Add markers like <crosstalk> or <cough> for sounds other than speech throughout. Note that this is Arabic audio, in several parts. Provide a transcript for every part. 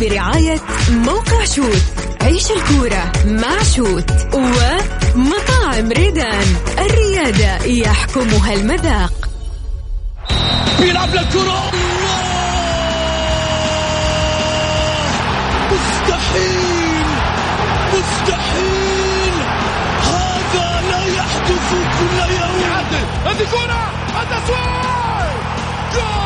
برعاية موقع شوت عيش الكورة مع شوت ومطاعم ريدان. الريادة يحكمها المذاق. بيلعب للكرة مستحيل مستحيل. هذا لا يحدث كل يوم. هذه كرة. التسويق تصويبة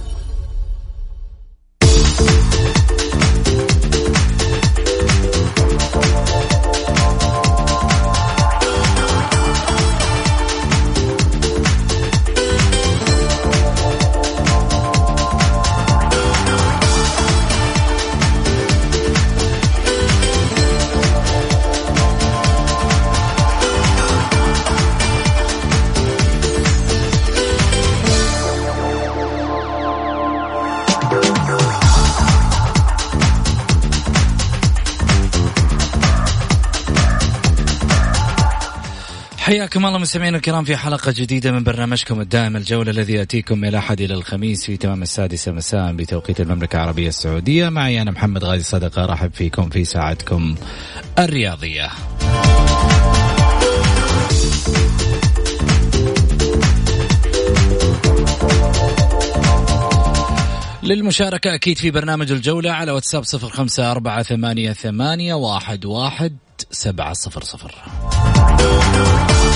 حياكم الله مستمعينا الكرام في حلقة جديدة من برنامجكم الدائم الجولة الذي يأتيكم من الأحد إلى الخميس في تمام السادسة مساء بتوقيت المملكة العربية السعودية. معي أنا محمد غازي صدقة رحب فيكم في ساعتكم الرياضية. للمشاركة أكيد في برنامج الجولة على واتساب صفر خمسة أربعة ثمانية, ثمانية واحد, واحد سبعة صفر صفر.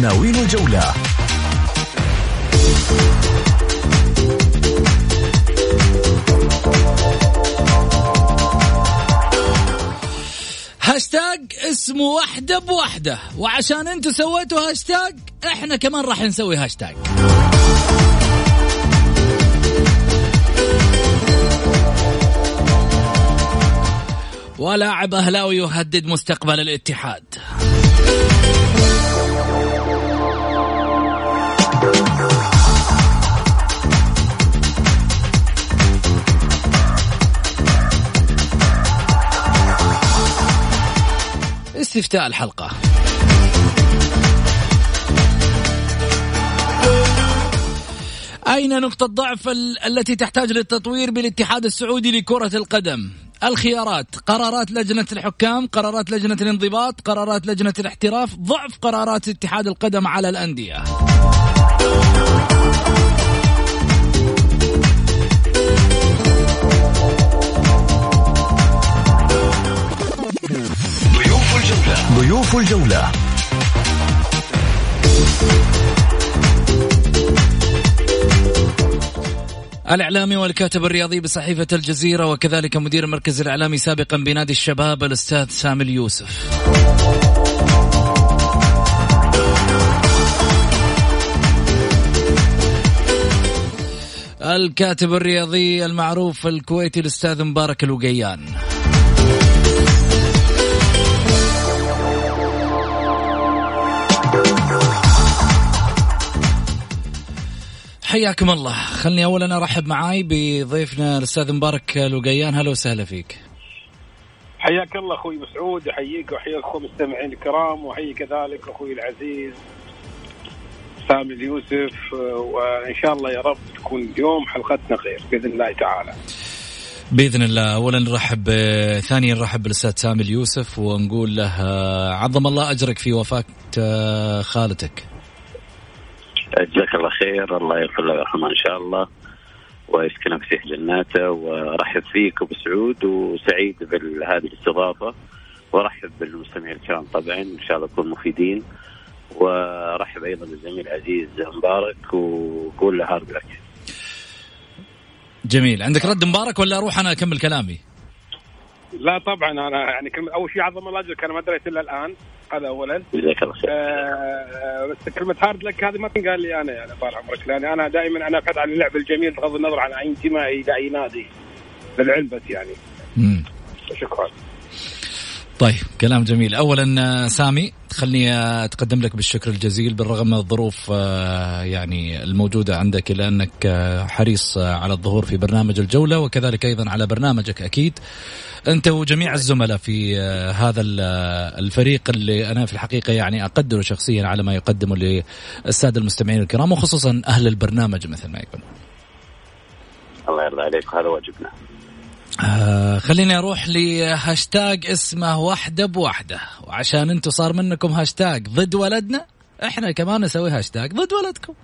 عناوين الجولة. هاشتاج اسمه وحدة بوحدة. وعشان أنتم سويتوا هاشتاج إحنا كمان راح نسوي هاشتاج. ولاعب أهلاوي يهدد مستقبل الاتحاد. استفتاء الحلقة أين نقطة ضعف ال- التي تحتاج للتطوير بالاتحاد السعودي لكرة القدم؟ الخيارات قرارات لجنة الحكام قرارات لجنة الانضباط قرارات لجنة الاحتراف ضعف قرارات اتحاد القدم على الأندية الجولة. ضيوف الجولة. الإعلامي والكاتب الرياضي بصحيفة الجزيرة وكذلك مدير المركز الإعلامي سابقا بنادي الشباب الأستاذ سامي اليوسف. الكاتب الرياضي المعروف الكويتي الأستاذ مبارك الوقيان. حياكم الله. خلني اولا أرحب معاي بضيفنا الأستاذ مبارك الوقيان هلا وسهلا فيك. حياك الله أخوي مسعود. أحييك وأحيي الأخوة المستمعين الكرام وأحيي كذلك أخوي العزيز سامي اليوسف. وإن شاء الله يا رب تكون اليوم حلقتنا خير بإذن الله تعالى. بإذن الله. اولا نرحب ثانيا نرحب بالأستاذ سامي اليوسف ونقول له عظم الله أجرك في وفاة خالتك. جزاك الله خير. الله يغفر له ويرحمه إن شاء الله. ويسكنه في جناته. وارحب فيك أبو سعود وسعيد بهذه الاستضافة. وارحب بالمستمعين الكرام طبعا. إن شاء الله نكون مفيدين. وارحب أيضا بالزميل العزيز مبارك. وقول له هارد لك. جميل. عندك رد مبارك ولا أروح أنا أكمل كلامي؟ لا طبعا أنا يعني أول شيء عظم الله اجرك أنا ما دريت إلا الآن هذا اولا. جزاك الله خير. آه بس كلمة هارد لك هذه ما تنقال لي أنا يعني طال عمرك لأن أنا دائما أنا ابحث عن اللعب الجميل بغض النظر عن أي انتمائي إلى أي نادي للعلم بس يعني. مم. شكرا. طيب كلام جميل. اولا سامي خلني أتقدم لك بالشكر الجزيل بالرغم من الظروف آه، يعني الموجودة عندك إلا أنك آه، حريص على الظهور في برنامج الجولة وكذلك أيضا على برنامجك أكيد. أنت وجميع الزملاء في آه، هذا الفريق اللي أنا في الحقيقة يعني اقدره شخصيا على ما يقدمه للسادة المستمعين الكرام وخصوصا أهل البرنامج مثل ما يقول الله يرضى عليك هذا واجبنا. آه خليني أروح لهاشتاج اسمه وحده بوحده وعشان أنتم صار منكم هاشتاج ضد ولدنا إحنا كمان نسوي هاشتاج ضد ولدكم.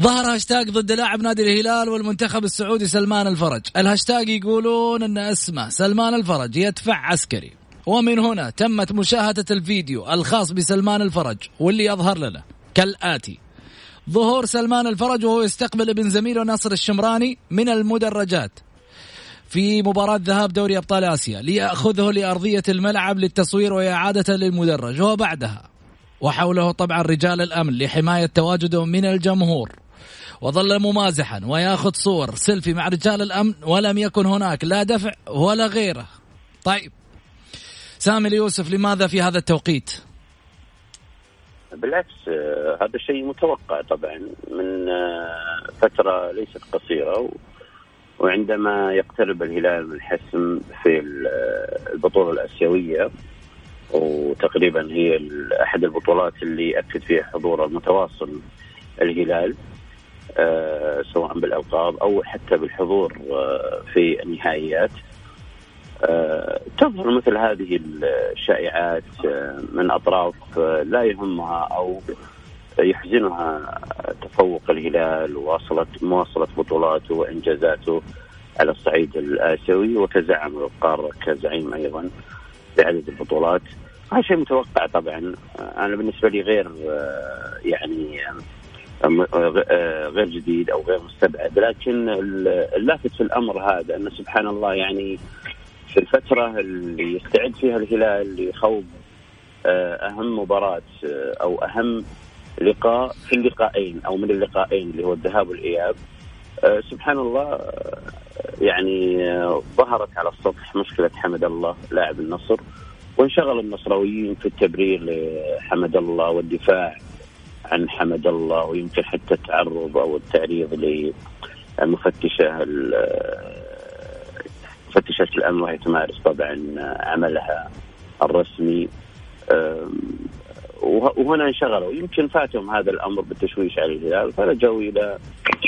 ظهر هاشتاج ضد لاعب نادي الهلال والمنتخب السعودي سلمان الفرج. الهاشتاج يقولون إن اسمه سلمان الفرج يدفع عسكري. ومن هنا تمت مشاهدة الفيديو الخاص بسلمان الفرج واللي يظهر لنا كالآتي ظهور سلمان الفرج وهو يستقبل ابن زميله ناصر الشمراني من المدرجات. في مباراة ذهاب دوري أبطال آسيا ليأخذه لأرضية الملعب للتصوير وإعادة للمدرج. وبعدها وحوله طبعا رجال الأمن لحماية تواجده من الجمهور. وظل ممازحا وياخذ صور سيلفي مع رجال الأمن ولم يكن هناك لا دفع ولا غيره. طيب سامي اليوسف لماذا في هذا التوقيت؟ بالعكس آه، هذا شيء متوقع طبعا من آه، فترة ليست قصيرة وعندما يقترب الهلال من الحسم في البطولة الآسيوية وتقريبا هي أحد البطولات اللي أكد فيها حضور المتواصل الهلال آه سواء بالألقاب أو حتى بالحضور آه في النهائيات. آه تظهر مثل هذه الشائعات من أطراف لا يهمها أو يحزنها تفوق الهلال وواصلت مواصلة بطولاته وإنجازاته على الصعيد الآسيوي وتزعم القارة كزعيم أيضا بعدد البطولات. هذا شيء متوقع طبعا. أنا بالنسبة لي غير يعني غير جديد أو غير مستبعد. لكن اللافت في الأمر هذا أن سبحان الله يعني في الفترة اللي يستعد فيها الهلال لخوض أهم مباراة أو أهم لقاء في اللقاءين أو من اللقاءين اللي هو الذهاب والإياب. أه سبحان الله أه يعني أه ظهرت على السطح مشكلة حمد الله لاعب النصر وانشغل النصراويين في التبرير لحمد الله والدفاع عن حمد الله ويمكن حتى التعرض أو التعريض للمفتشه مفتشه الأمن وهي تمارس طبعا عملها الرسمي. وهنا انشغلوا. يمكن فاتهم هذا الأمر بالتشويش على الهلال فلجوا إلى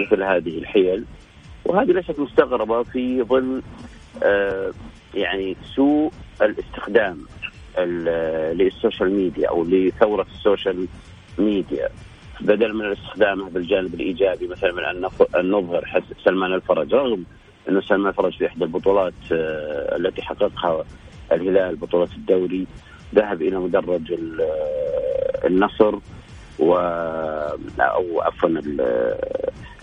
مثل هذه الحيل. وهذه ليست مستغربة في ظل آه يعني سوء الاستخدام لل social media أو لثورة ال social ميديا. بدل من استخدامه بالجانب الإيجابي مثلا من أن نظهر سلمان الفرج رغم أنه سلمان الفرج في إحدى البطولات آه التي حققها الهلال بطولة الدوري ذهب إلى مدرج النصر و أو عفوا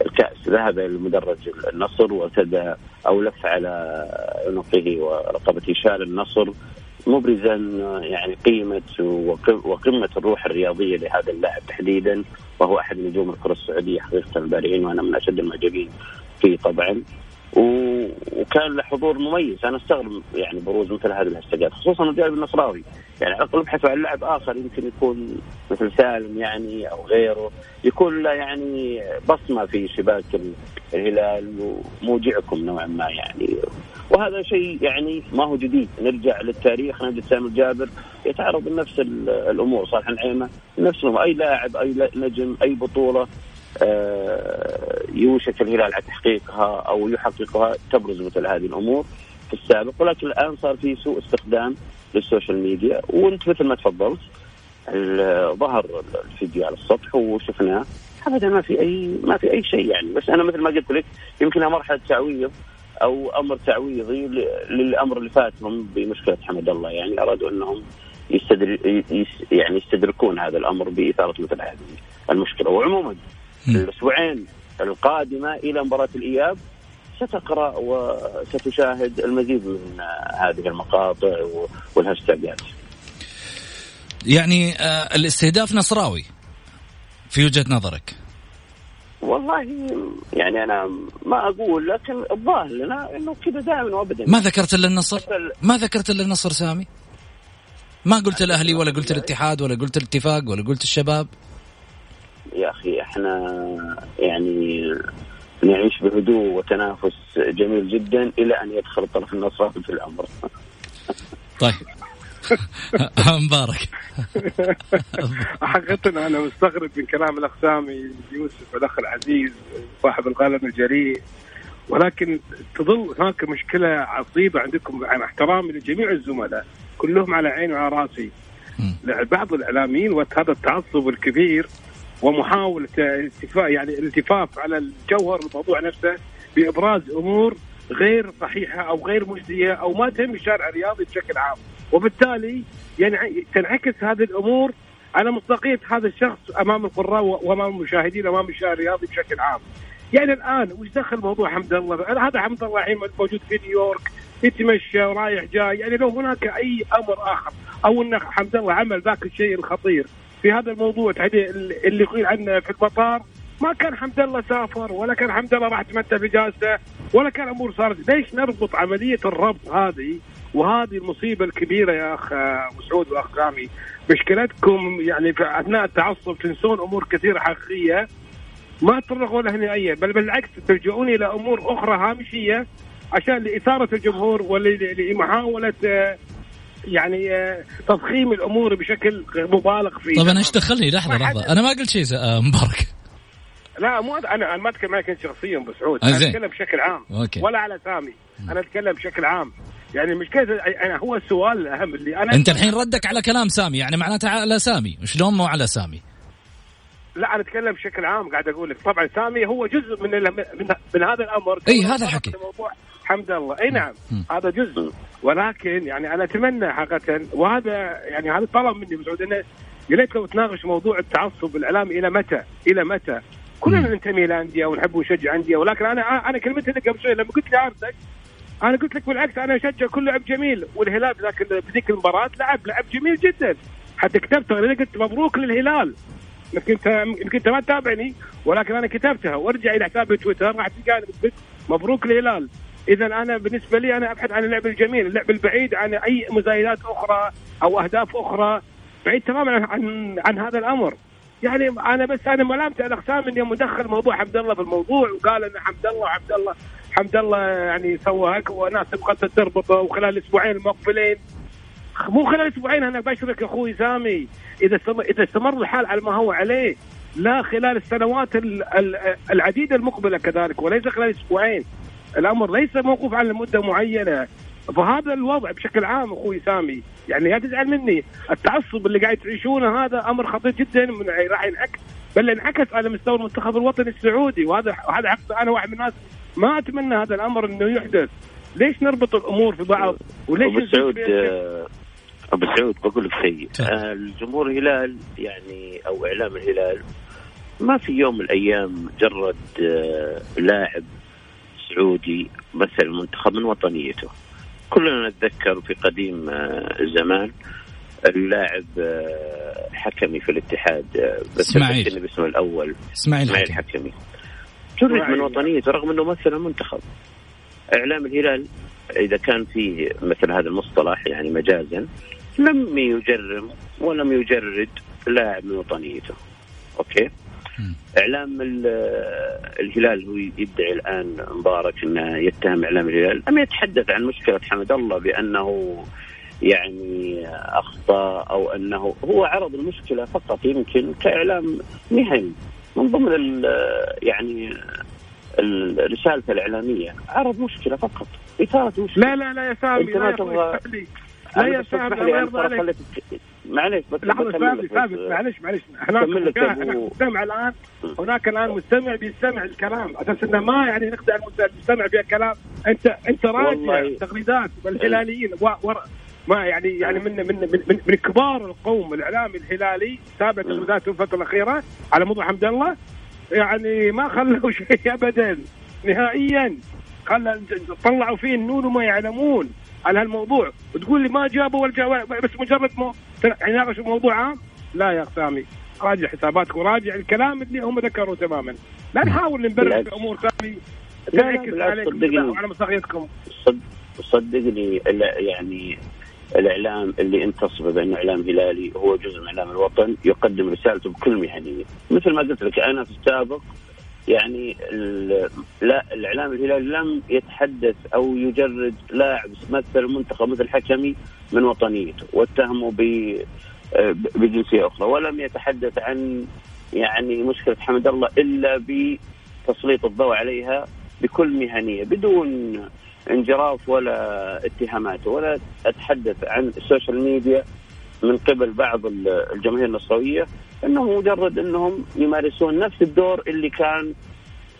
الكأس. ذهب إلى مدرج النصر وارتدى أو لف على عنقه ورقبته شال النصر مبرزا يعني قيمة وقمة الروح الرياضية لهذا اللاعب تحديدا وهو أحد نجوم الكرة السعودية حقيقة البارعين وأنا من أشد المعجبين فيه طبعا. وكان له حضور مميز. أنا أستغرب يعني بروز مثل هذه الهاشتاجات خصوصا الجانب النصراوي. يعني على الأقل ابحثوا عن لاعب آخر يمكن يكون مثل سالم يعني أو غيره. يكون له يعني بصمة في شباك الهلال وموجعكم نوعا ما يعني. وهذا شيء يعني ما هو جديد. نرجع للتاريخ نجد سامي الجابر يتعرض لنفس الأمور. صالح النعيمة نفس أي لاعب أي نجم أي بطولة. يوشك الهلال على تحقيقها أو يحققها تبرز مثل هذه الأمور في السابق. ولكن الآن صار في سوء استخدام لل social media. وأنت مثل ما تفضلت ظهر الفيديو على السطح وشفناه. ابدا ما في أي ما في أي شيء يعني. بس أنا مثل ما قلت لك يمكنها مرحله تعويض أو أمر تعويضي للأمر اللي فاتهم بمشكلة حمد الله. يعني أرادوا أنهم يستدر يعني يستدركون هذا الأمر بإثارة مثل هذه المشكلة. وعموما الأسبوعين القادمة إلى مباراة الإياب ستقرأ وستشاهد المزيد من هذه المقاطع والهاشتاجات. يعني آه الاستهداف نصراوي في وجهة نظرك؟ والله يعني أنا ما أقول لكن الظاهر لنا إنه كذا دائما وابدا ما ذكرت إلا النصر؟ ما ذكرت إلا النصر سامي؟ ما قلت الاهلي ولا قلت الاتحاد ولا قلت الاتفاق ولا قلت الشباب؟ يا أخي إحنا يعني نعيش بهدوء وتنافس جميل جدا إلى أن يدخل الطرف النصراني في الأمر. طيب. <laughs> مبارك <laughs> حقيقة أنا مستغرب من كلام الأخ سامي يوسف والأخ العزيز صاحب القلم الجريء ولكن تظل هناك مشكلة عصيبة عندكم مع احترامي لجميع الزملاء كلهم على عيني وعلى راسي بعض الإعلاميين وهذا التعصب الكبير ومحاولة التفاف يعني الالتفاف على الجوهر الموضوع نفسه بإبراز أمور غير صحيحة أو غير مجدية أو ما تهم الشارع الرياضي بشكل عام وبالتالي يعني تنعكس هذه الأمور على مصداقية هذا الشخص أمام القراء وأمام المشاهدين أمام الشارع الرياضي بشكل عام. يعني الآن وش دخل موضوع حمد الله؟ هذا حمد الله الحين موجود في نيويورك يتمشى ورايح جاي يعني لو هناك أي أمر آخر أو إن حمد الله عمل ذاك الشيء الخطير في هذا الموضوع اللي يقول عنه في المطار ما كان حمد الله سافر ولا كان حمد الله راح تمتع في جازته ولا كان امور صارت. ليش نربط عملية الربط هذه وهذه المصيبة الكبيرة يا أخ مسعود وأخ رامي مشكلتكم يعني في أثناء التعصب تنسون أمور كثيرة حقيقية. ما تطرقوا لها نهائيا بل بالعكس تلجؤون إلى أمور أخرى هامشية عشان لإثارة الجمهور ولمحاولة يعني تضخيم الأمور بشكل مبالغ فيه. طب أنا إيش دخلني؟ لحظة لحظة. أنا ما قلت شيء آه، مبارك. لا مو أنا أنا ما اتكلم معك شخصيا بسعود. أنا أتكلم بشكل عام okay. ولا على سامي. أنا أتكلم بشكل عام. يعني مشكلة يعني هو السؤال الأهم اللي أنا أنت الحين ردك على كلام سامي يعني معناته على سامي شلون مو على سامي. لا أنا أتكلم بشكل عام قاعد أقول لك. طبعا سامي هو جزء من من, من هذا الأمر. إي هذا الحكي. موضوع حمد الله. اي نعم. هذا جزء. ولكن يعني أنا أتمنى حقيقة وهذا يعني هذا طلب مني مسعود إنه يا ليت لو تناقش موضوع التعصب الاعلامي إلى متى؟ إلى متى؟ كلنا ننتمي إلى أندية ونحب ونشجع أندية ولكن أنا أنا كلمتي لك قبل شوي لما قلت لي عارفك أنا قلت لك بالعكس أنا أشجع كل لعب جميل والهلال بذاك بذيك المباراة لعب لعب جميل جدا. حتى كتبتها أنا قلت مبروك للهلال. يمكن أنت يمكن أنت ما تتابعني ولكن أنا كتبتها وارجع إلى حسابي تويتر راح تلقاني مبروك للهلال. إذا أنا بالنسبة لي أنا أبحث عن اللعب الجميل اللعب البعيد عن أي مزايدات أخرى أو أهداف أخرى بعيد تماما عن عن, هذا الأمر. يعني أنا بس أنا ملامت الاقسام اني مدخل موضوع حمد الله في الموضوع وقال إن حمد الله وحمد الله حمد الله يعني سوى هيك وناس تبغى تربطه وخلال الاسبوعين المقبلين مو خلال أسبوعين أنا بشرك أخوي سامي. إذا إذا استمر الحال على ما هو عليه لا خلال السنوات العديدة المقبلة كذلك وليس خلال أسبوعين. الأمر ليس موقوف على مده معينة. فهذا الوضع بشكل عام أخوي سامي يعني لا تزعل مني. التعصب اللي قاعد تعيشونه هذا أمر خطير جدا من راح ينعكس بل انعكس على مستوى المنتخب الوطني السعودي وهذا هذا حق أنا وأحد من الناس ما أتمنى هذا الأمر إنه يحدث. ليش نربط الأمور في بعض؟ وليش أبو سعود أبو سعود بقول لك شيء. آه، الجمهور الهلال يعني أو إعلام الهلال ما في يوم من الأيام جرد آه، لاعب سعودي مثل المنتخب من وطنيته. كلنا نتذكر في قديم الزمان اللاعب حكمي في الاتحاد بس إسماعيل. باسمه الأول. إسماعيل حكمي, حكمي. جرد من وطنيته رغم إنه مثل المنتخب. إعلام الهلال إذا كان فيه مثل هذا المصطلح يعني مجازا لم يجرم ولم يجرد لاعب من وطنيته. أوكي؟ إعلام الهلال هو يدعي الآن مبارك إنه يتهم إعلام الهلال. لم يتحدث عن مشكلة حمد الله بأنه يعني أخطأ أو أنه هو عرض المشكلة فقط يمكن كإعلام مهني. من ضمن يعني رسالته الإعلامية عرض مشكلة فقط. إثارة مشكلة. لا لا لا يا سامي أنت ما تبغى لا يا سامي الله يرضى عليك. معلش بس لحظة ثابت ثابت معلش معلش هناك مستمع الآن هناك الآن مستمع بيستمع الكلام. أساس إنه ما يعني نخدع المستمع في الكلام انت أنت راجع تغريدات الهلاليين ما يعني يعني من من من, من, كبار القوم الاعلامي الهلالي تابع تغريداته الفترة الأخيرة على موضوع حمد الله يعني ما خلوا <laughs> شيء ابدا. نهائيا خلى طلعوا فيه النون وما يعلمون على هالموضوع. وتقول لي ما جابوا ولا بس مجرد مو يناقشوا موضوع عام؟ لا يا سامي راجع حساباتك وراجع الكلام اللي هم ذكروا تماما. لا نحاول نبرر في امور ثانية تعكس عليكم وعلى مصداقيتكم صدقني. يعني الإعلام اللي أنت تصفه بأنه إعلام هلالي هو جزء من إعلام الوطن يقدم رسالته بكل مهنية. مثل ما قلت لك أنا في السابق يعني لا الإعلام الهلالي لم يتحدث أو يجرد لاعب مثل المنتخب مثل حكمي من وطنيته واتهمه بجنسية أخرى ولم يتحدث عن يعني مشكلة حمد الله إلا بتسليط الضوء عليها بكل مهنية بدون انجراف ولا اتهامات ولا أتحدث عن ال social media من قبل بعض الجماهير النصراوية. إنهم مجرد إنهم يمارسون نفس الدور اللي كان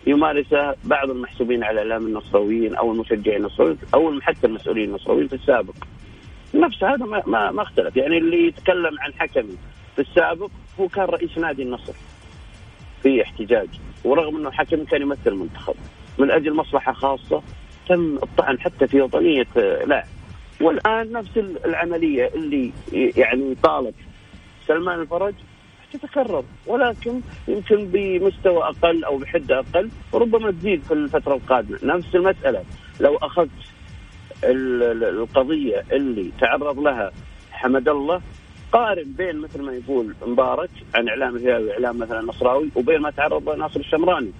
يمارسه بعض المحسوبين على الإعلام النصراويين أو المشجعين النصراويين أو حتى المسؤولين النصراويين في السابق. نفس هذا ما, ما, ما اختلف. يعني اللي يتكلم عن حكمي في السابق هو كان رئيس نادي النصر في احتجاج. ورغم إنه حكمي كان يمثل المنتخب. من أجل مصلحة خاصة تم الطعن حتى في وطنية لاعب والآن نفس العملية اللي يعني طالت سلمان الفرج تتكرر ولكن يمكن بمستوى أقل أو بحده أقل وربما تزيد في الفترة القادمة. نفس المسألة لو أخذت القضية اللي تعرض لها حمد الله قارن بين مثل ما يقول مبارك عن إعلام الهلال وإعلام مثلا نصراوي وبين ما تعرض له ناصر الشمراني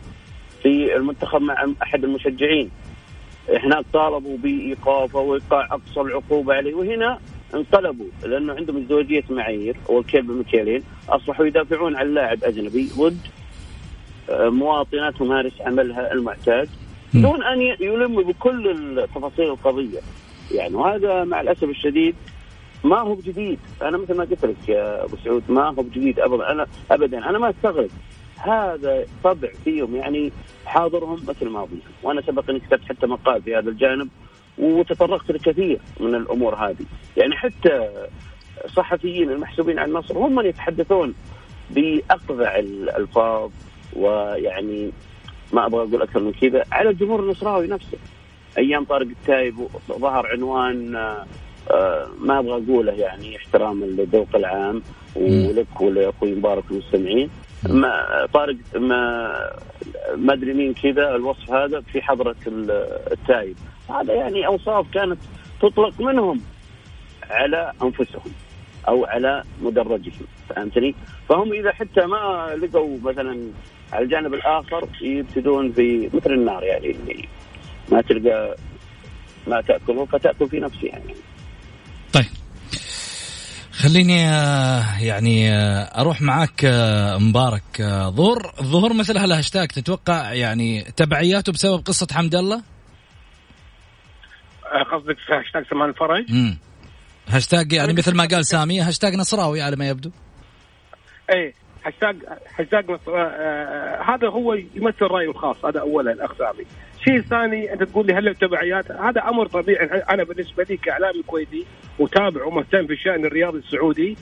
في المنتخب مع أحد المشجعين. هناك طالبوا بإيقافه وإيقاع أقصى العقوبة عليه وهنا انقلبوا لأنه عندهم ازدواجيه معايير والكيل بمكيالين أصبحوا يدافعون عن لاعب أجنبي ضد آه، مواطنه تمارس عملها المعتاد دون أن يلم بكل تفاصيل القضية. يعني وهذا مع الأسف الشديد ما هو بجديد. أنا مثل ما قلت لك يا أبو سعود ما هو بجديد ابدا أنا ابدا. أنا ما أستغرب. هذا طبع فيهم يعني حاضرهم مثل ماضيهم وأنا سبق اني كتبت حتى مقال في هذا الجانب. وتطرقت لكثير من الأمور هذه. يعني حتى صحفيين المحسوبين على النصر هم من يتحدثون بأقذع الألفاظ ويعني ما أبغى أقول أكثر من كذا على الجمهور النصراوي نفسه. أيام طارق التايب ظهر عنوان آه، ما أبغى أقوله يعني احتراما للذوق العام ولك ولأخوي مبارك المستمعين. ما طارق ما ما أدري مين كذا الوصف هذا في حضرة التايب. هذا يعني أوصاف كانت تطلق منهم على أنفسهم أو على مدرجهم فهمتني؟ فهم إذا حتى ما لقوا مثلا على الجانب الآخر يبتدون في مثل النار يعني ما تلقى ما تأكله فتأكل في نفسها يعني. طيب. خليني آه، يعني آه، أروح معاك آه، مبارك ظهور. ظهور مثل هالهاشتاج تتوقع يعني تبعياته بسبب قصة حمد الله؟ قصدك في هاشتاج سمان الفرج؟ امم هاشتاج يعني مثل ما قال سامي هاشتاج نصراوي على ما يبدو. إيه هاشتاج هاشتاج هذا هو يمثل رايه الخاص هذا اولا اخ سامي. شيء ثاني أنت تقول لي هل له تبعيات هذا أمر طبيعي. أنا بالنسبة لي كإعلامي كويتي متابع ومهتم في الشان الرياضي السعودي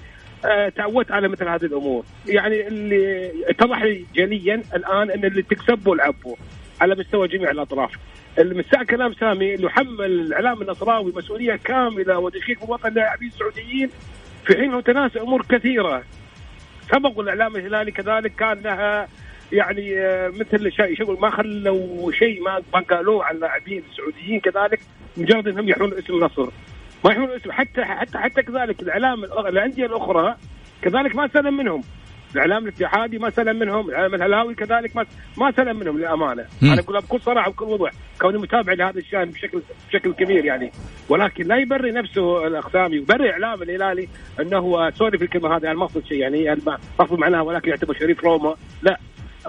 آه تعودت على مثل هذه الأمور. يعني اللي اتضح لي جليا الآن إن اللي تكسبوا العبوا على مستوى جميع الأطراف. المساء كلام سامي اللي حمل الاعلام النصراوي مسؤوليه كاملة ودقيق وطن اللاعبين السعوديين في حين تناسى أمور كثيرة. سبق الإعلام الهلالي كذلك كان لها يعني آه، مثل شيء شغل ما خلوا شيء ما قالوه عن اللاعبين السعوديين كذلك مجرد إنهم يحملون اسم النصر ما يحملون اسم حتى حتى حتى كذلك الإعلام الأندية الأخرى كذلك ما سلم منهم. الإعلام الاتحادي ما سلم منهم، الإعلام الهلاوي كذلك ما ما سلم منهم للأمانة،. أنا أقول بكل صراحة وبكل وضوح، كوني متابع لهذا الشأن بشكل بشكل كبير يعني، ولكن لا يبرر نفسه الاقسامي ويبرر إعلام الهلالي أنه سوري في الكلمة هذه يعني ما أقصد شيء يعني ما أقصد معناها ولكن يعتبر شريف روما، لا.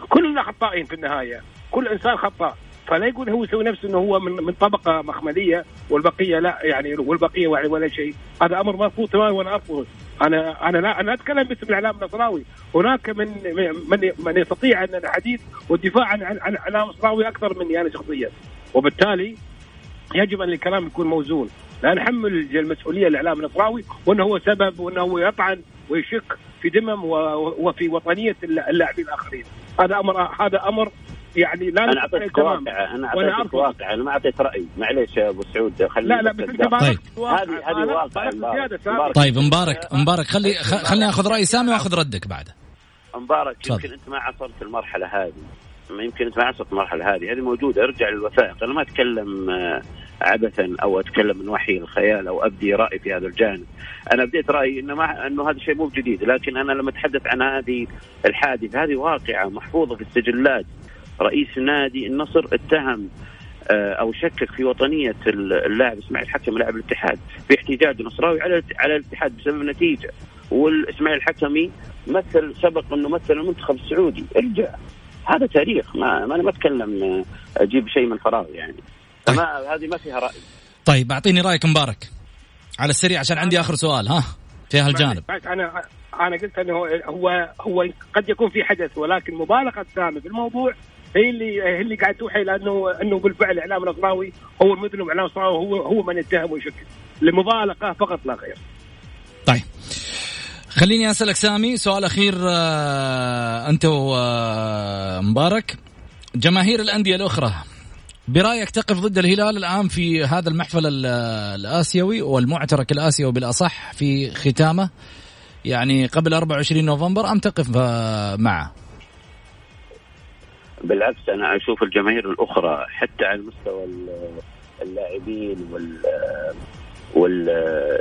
كلنا خطائين في النهاية كل إنسان خطاء فلا يقول هو يسوي نفسه إنه هو من من طبقة مخملية والبقية لا يعني والبقية ولا شيء. هذا أمر مرفوض تماما وأنا أرفضه. أنا أنا لا أنا أتكلم باسم الإعلام النصراوي. هناك من من من يستطيع أن الحديث والدفاع عن عن الإعلام النصراوي أكثر مني أنا شخصيا. وبالتالي يجب أن الكلام يكون موزون. لا نحمل المسؤولية الاعلام النصراوي وإنه هو سبب وإنه هو يطعن ويشك في دمم وفي وطنية اللاعبين الآخرين. هذا أمر هذا أمر يعني لا أنا أعطيتك واقع أنا أعطيتك واقع أنا ما أعطيت رأي. معليش يا أبو سعود خليني لا لا بس انت طيب هذه هذه واقع طيب مبارك مبارك. خلي خليني آخذ رأي سامي وآخذ ردك بعده مبارك يمكن أنت ما عصرت المرحلة هذه. يمكن أنت ما عصرت المرحلة هذه. هذه موجودة ارجع للوثائق. أنا ما أتكلم آه، عبثا أو أتكلم من وحي الخيال أو أبدي رأي في هذا الجانب. أنا بديت رأيي إنه ما إنه هذا الشيء مو جديد لكن أنا لما أتحدث عن هذه الحادثه هذه واقعة محفوظة في السجلات. رئيس نادي النصر اتهم آه، أو شكك في وطنية اللاعب إسماعيل الحكمي لاعب الاتحاد في احتجاج نصراوي على على الاتحاد بسبب نتيجه والإسماعيل الحكمي مثل سبق إنه مثل المنتخب السعودي. ارجع هذا تاريخ ما, ما أنا ما أتكلم آه، أجيب شيء من فراغ يعني. طيب. ما هذه ما فيها رأي. طيب أعطيني رأيك مبارك على السريع عشان عندي آخر سؤال ها في هالجانب. أنا أنا قلت إنه هو هو قد يكون في حدث ولكن مبالغة سامي في الموضوع هي اللي هي اللي قاعد توحي لأنه إنه بالفعل إعلام النصراوي هو المذنب اعلام النصراوي هو هو من يتهم ويشكك. لمبالغة فقط لا غير. طيب. خليني أسألك سامي سؤال أخير آه أنت ومبارك جماهير الأندية الأخرى برأيك تقف ضد الهلال الآن في هذا المحفل الآسيوي والمعترك الآسيوي بالأصح في ختامه يعني قبل 24 نوفمبر أم تقف معه؟ بالعكس أنا أشوف الجماهير الأخرى حتى على مستوى اللاعبين وال وال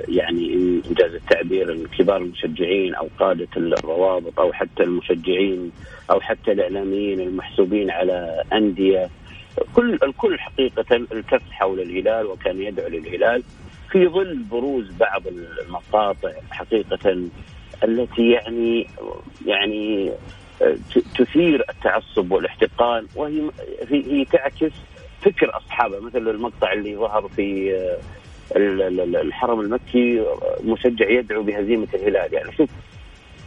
يعني إنجاز التعبير كبار المشجعين أو قادة الروابط أو حتى المشجعين أو حتى الإعلاميين المحسوبين على أندية كل الكل حقيقة التف حول الهلال وكان يدعو للهلال في ظل بروز بعض المقاطع حقيقة التي يعني يعني تثير التعصب والاحتقان وهي هي تعكس فكر اصحابها مثل المقطع اللي ظهر في آه، الحرم المكي مشجع يدعو بهزيمة الهلال. يعني شوف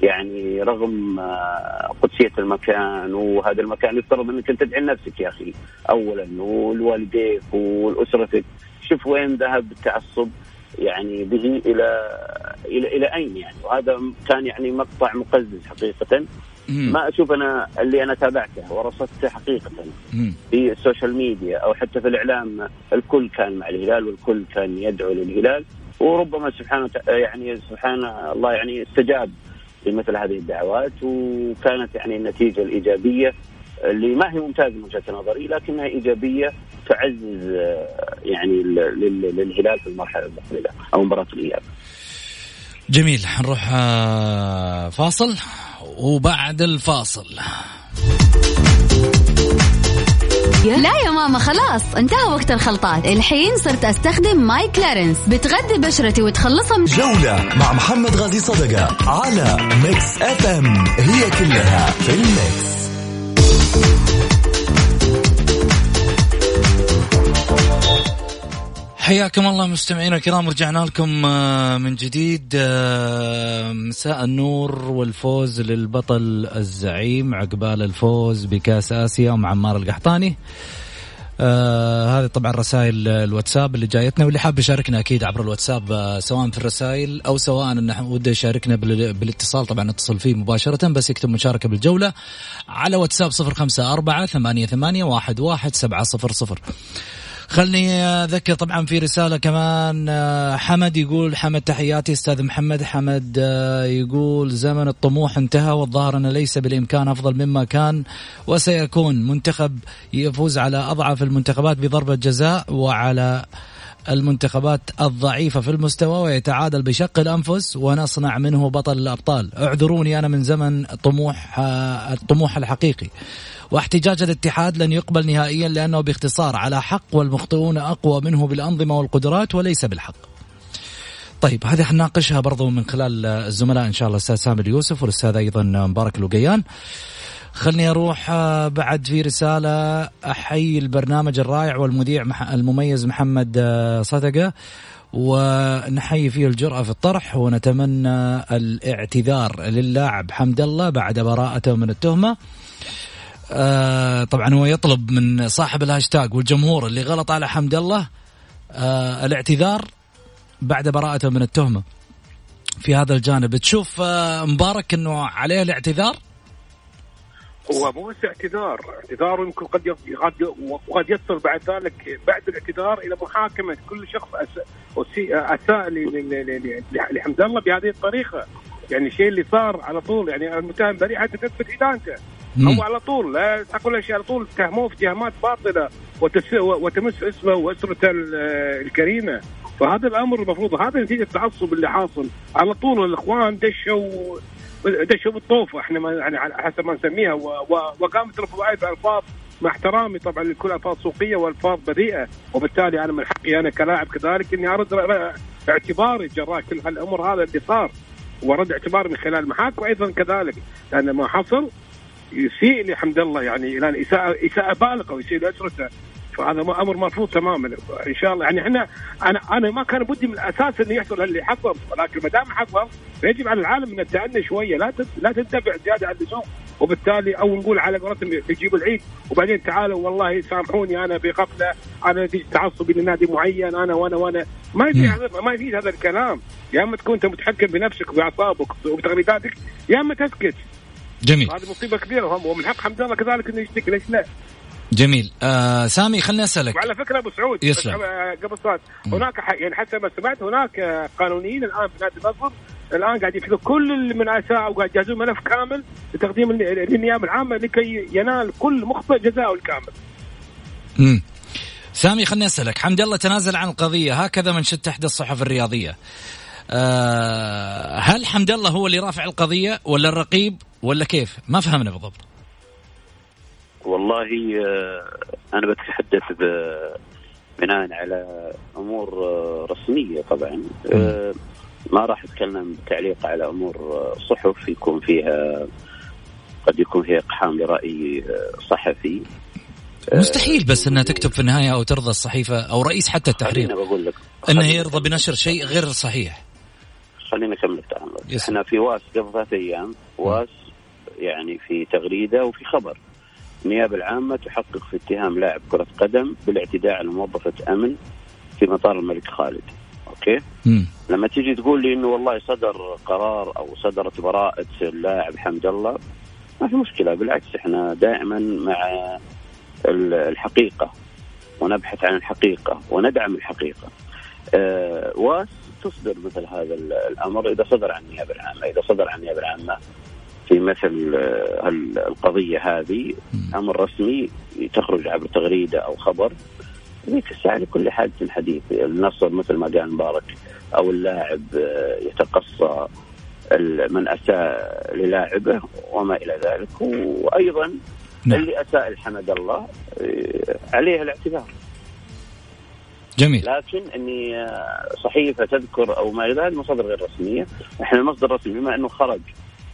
يعني رغم آه، قدسية المكان وهذا المكان يفترض أنك أنت تدعي لنفسك يا أخي. اولا ولوالديك ولاسرتك شوف وين ذهب التعصب يعني به إلى إلى إلى أين يعني. وهذا كان يعني مقطع مقزز حقيقة. ما أشوف أنا اللي أنا تابعته ورصدته حقيقة في ال social media أو حتى في الإعلام. الكل كان مع الهلال والكل كان يدعو للهلال. وربما سبحانه يعني سبحان الله يعني استجاب لمثل هذه الدعوات وكانت يعني النتيجة الإيجابية اللي ما هي ممتازة من وجهة نظري لكنها إيجابية تعزز يعني للهلال في المرحلة المقبلة أو مباراة الإياب. جميل نروح آه، فاصل وبعد الفاصل لا يا ماما خلاص انتهى وقت الخلطات. الحين صرت أستخدم My Clarins. بتغذي بشرتي وتخلصها من جولة مع محمد غازي صدقة على Mix FM. هي كلها في ال Mix. حياكم الله مستمعينا الكرام رجعنا لكم آه، من جديد آه، مساء النور والفوز للبطل الزعيم عقبال الفوز بكاس آسيا مع عمار القحطاني. آه هذه طبعا رسائل الواتساب اللي جايتنا واللي حاب يشاركنا أكيد عبر الواتساب آه سواء في الرسائل أو سواء انه وده يشاركنا بالاتصال طبعا اتصل فيه مباشرة بس يكتب مشاركة بالجولة على واتساب 054 88 11700 خلني أذكر طبعا في رسالة كمان آه، حمد يقول حمد تحياتي أستاذ محمد. حمد آه، يقول زمن الطموح انتهى والظاهر أنه ليس بالإمكان أفضل مما كان وسيكون. منتخب يفوز على أضعف المنتخبات بضربة جزاء وعلى المنتخبات الضعيفة في المستوى ويتعادل بشق الأنفس ونصنع منه بطل الأبطال. اعذروني أنا من زمن طموح آه، الطموح الحقيقي. واحتجاج الاتحاد لن يقبل نهائيا لأنه باختصار على حق والمخطئون أقوى منه بالأنظمة والقدرات وليس بالحق. طيب هذه حناقشها برضو من خلال الزملاء إن شاء الله الأستاذ سامي اليوسف والأستاذ أيضا مبارك الوقيان خلني أروح آه، بعد في رسالة احيي البرنامج الرائع والمذيع المميز محمد آه، صدقة ونحيي فيه الجرأة في الطرح ونتمنى الإعتذار للاعب حمد الله بعد براءته من التهمة. آه طبعا هو يطلب من صاحب الهاشتاج والجمهور اللي غلط على حمد الله آه الاعتذار بعد براءته من التهمة. في هذا الجانب تشوف آه مبارك إنه عليه الاعتذار؟ هو مو بس اعتذار اعتذار يمكن قد وقد يصل بعد ذلك بعد الاعتذار إلى محاكمة كل شخص أساء لحمد الله بهذه الطريقة. يعني الشيء اللي صار على طول يعني المتهم بريء حتى تثبت ادانته هو على طول لا تقول اشياء على طول اتهموه في اتهامات باطلة وتمس اسمه واسرته الكريمة. فهذا الأمر المفروض هذا نتيجة التعصب اللي حاصل. على طول الإخوان دشوا دشوا بالطوفه إحنا ما يعني حسب ما نسميها وقامت الفضائيه بألفاظ مع احترامي طبعا لكل ألفاظ سوقيه وألفاظ بذيئه وبالتالي أنا من حقي أنا كلاعب كذلك إني أرد اعتباري جراء كل هالامر هذا اللي صار. ورد اعتباري من خلال المحاكم أيضا كذلك. لأن ما حصل يسيء لحمد الله يعني الآن اساءه اساءه بالغه ويسيء لأسرته فهذا أمر مرفوض تماما إن شاء الله. يعني إحنا أنا أنا ما كان بدي من الأساس إنه يحصل اللي حصل ولكن ما دام حصل فيجب على العالم ان التأني شوية. لا لا تندفع زيادة عن اللزوم. وبالتالي أو نقول على قولتهم يجيب العيد وبعدين تعالوا والله سامحوني أنا بغفلة أنا تعصبي لنادي معين أنا وأنا وأنا. ما يفيد هذا ما يفيد هذا الكلام. يا إما تكون أنت متحكم بنفسك وبأعصابك وبتغريداتك يا إما تسكت. جميل. هذه مصيبة كبيرة ومن حق حمد الله كذلك إنه يشتكي ليش لا؟ جميل. آه سامي خليني أسألك. وعلى فكرة أبو سعود يسلم. قبل صوت هناك يعني حتى ما سمعت هناك قانونيين الآن في نادي النصر الآن قاعد يفكروا كل من اساء وقاعد يجهزون ملف كامل لتقديم للنيابه العامة لكي ينال كل مخطئ جزاءه الكامل. امم سامي خليني أسألك. حمد الله تنازل عن القضية هكذا من شت احدى الصحف الرياضية. أه هل حمد الله هو اللي رافع القضية ولا الرقيب ولا كيف؟ ما فهمنا بالضبط. والله آه، أنا بتحدث بناء على أمور آه، رسمية طبعا. آه، ما راح أتكلم بتعليق على أمور صحف يكون فيها قد يكون فيها إقحام لرأي صحفي. مستحيل بس إنها تكتب في النهاية أو ترضى الصحيفة أو رئيس حتى التحرير. بقول لك إنه يرضى بنشر شيء غير صحيح. خليني اكمل الكلام إحنا في واس قبل ثلاث أيام واس يعني في تغريدة وفي خبر. النيابة العامة تحقق في اتهام لاعب كرة قدم بالاعتداء على موظفة أمن في مطار الملك خالد. okay؟ مم. لما تيجي تقول لي إنه والله صدر قرار أو صدرت براءة اللاعب حمد الله ما في مشكلة بالعكس إحنا دائما مع الحقيقة ونبحث عن الحقيقة وندعم الحقيقة. أه واس تصدر مثل هذا الأمر إذا صدر عن النيابة العامة. إذا صدر عن النيابة العامة في مثل آه، القضية هذه أمر رسمي تخرج عبر تغريدة أو خبر. تسعى لكل حادث حديث النصر مثل ما قال مبارك أو اللاعب آه، يتقصى من أساء للاعبه وما إلى ذلك. وأيضا نعم. اللي أساء الحمد الله آه، عليه الاعتذار. جميل. لكن إني صحيفة تذكر أو ما إلى ذلك مصادر غير رسمية، إحنا المصدر الرسمي بما إنه خرج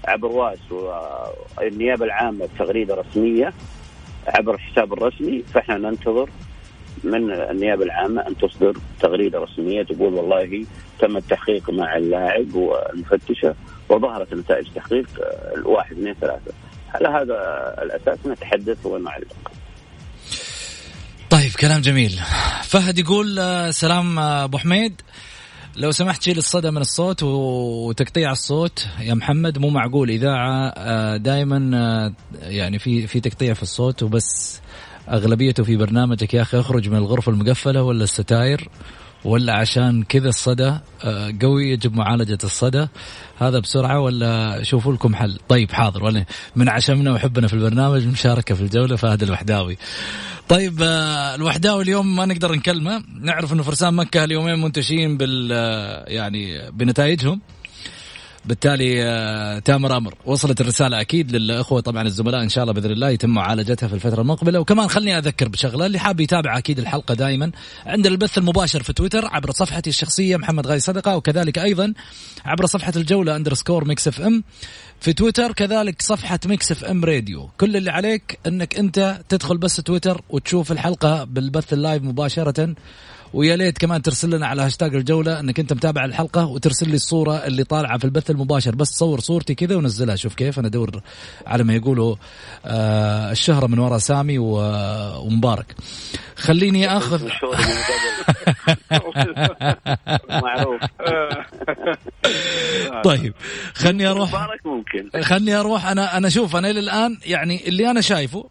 عبر واس والنيابه العامة بتغريدة رسمية عبر الحساب الرسمي فإحنا ننتظر من النيابة العامة أن تصدر تغريدة رسمية تقول والله تم التحقيق مع اللاعب والمفتشة وظهرت نتائج تحقيق الواحد اثنين ثلاثة. على هذا الأساس نتحدث ونعلق. طيب كلام جميل. فهد يقول آه، سلام آه، أبو حميد. لو سمحت شيل الصدى من الصوت وتقطيع الصوت يا محمد مو معقول. إذاعة آه، دائما يعني في في تقطيع في الصوت وبس. أغلبيته في برنامجك يا أخي اخرج من الغرفة المقفلة ولا الستاير؟ ولا عشان كذا الصدى آه، قوي يجب معالجة الصدى. هذا بسرعة ولا شوفوا لكم حل؟ طيب حاضر. ولا من عشمنا وحبنا في البرنامج مشاركة في الجولة فهد الوحداوي. طيب آه، الوحداوي اليوم ما نقدر نكلمه. نعرف إنه فرسان مكة اليومين منتشين بال آه، يعني بنتائجهم. بالتالي آه، تامر أمر وصلت الرسالة أكيد للأخوة طبعا الزملاء إن شاء الله بإذن الله يتم معالجتها في الفترة المقبلة. وكمان خلني أذكر بشغلة اللي حاب يتابع أكيد الحلقة دائما عندنا البث المباشر في تويتر عبر صفحتي الشخصية محمد غازي صدقة وكذلك أيضا عبر صفحة الجولة underscore Mix FM في تويتر كذلك صفحة Mix FM Radio كل اللي عليك إنك أنت تدخل بس تويتر وتشوف الحلقة بالبث ال live مباشرة ويا ليت كمان ترسل لنا على هاشتاج الجولة إنك أنت متابع الحلقة وترسل لي الصورة اللي طالعة في البث المباشر. بس صور صورتي كذا ونزلها. شوف كيف. أنا أدور على ما يقولوا آه الشهرة من وراء سامي ومبارك. خليني آخذ <laughs> معروف. <laughs> طيب خلني أروح. مبارك ممكن. خلني أروح. أنا أنا شوف أنا إلى الآن يعني اللي أنا شايفه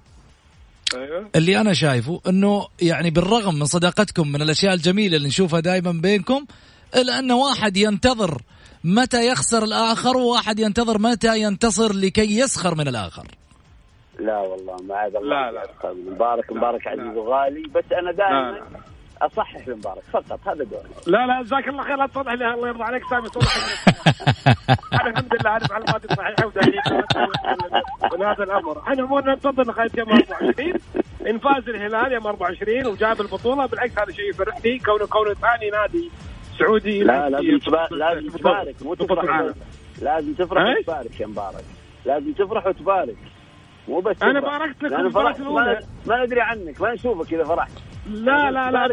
أيوة. اللي أنا شايفه إنه يعني بالرغم من صداقتكم من الأشياء الجميلة اللي نشوفها دائما بينكم إلا أن واحد ينتظر متى يخسر الآخر وواحد ينتظر متى ينتصر لكي يسخر من الآخر. لا والله معاذ الله لا لا. مبارك مبارك عزيز وغالي. بس أنا دائما أصحح لمبارك فقط هذا دوري لا لا جزاك الله خير. لا تصلح لي الله يرضى عليك سامي صلح <laughs> أنا الحمد لله عارف معلوماتي صحيحة ودليل من هذا الأمر. أنا عموما ننتظر لغايه يوم 24 إن فاز الهلال يوم 24 وجاب البطولة بالعكس هذا شيء يفرحني كونه كونه ثاني نادي سعودي لا لازم لازم تبارك مو تفرح. لازم تفرح وتبارك يا مبارك. لازم تفرح وتبارك. مو بس أنا باركت لك فرحت. ما, ما ندري عنك ما نشوفك إذا فرحت. لا لا لا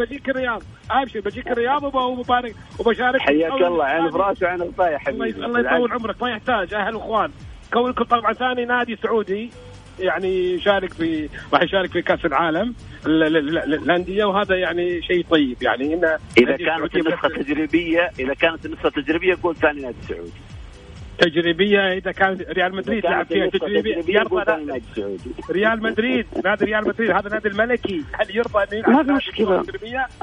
بجيك الرياض أبشر. بجيك الرياض وببارك وبشارك حياك الله عين براسي وعين الطايح حبيبي. الله يطول عمرك. ما يحتاج أهل وإخوان. كونكم طبعا ثاني نادي سعودي يعني يشارك في راح يشارك في كأس العالم الأندية وهذا يعني شيء طيب. يعني انه إذا كانت النسخة تجريبيه إذا كانت النسخة تجريبية قول ثاني نادي سعودي. تجريبية إذا كان ريال مدريد لعب فيها تجريبية. يرضى ريال مدريد نادي ريال مدريد هذا نادي الملكي. هل يرضى انه يلعب ما في مشكلة.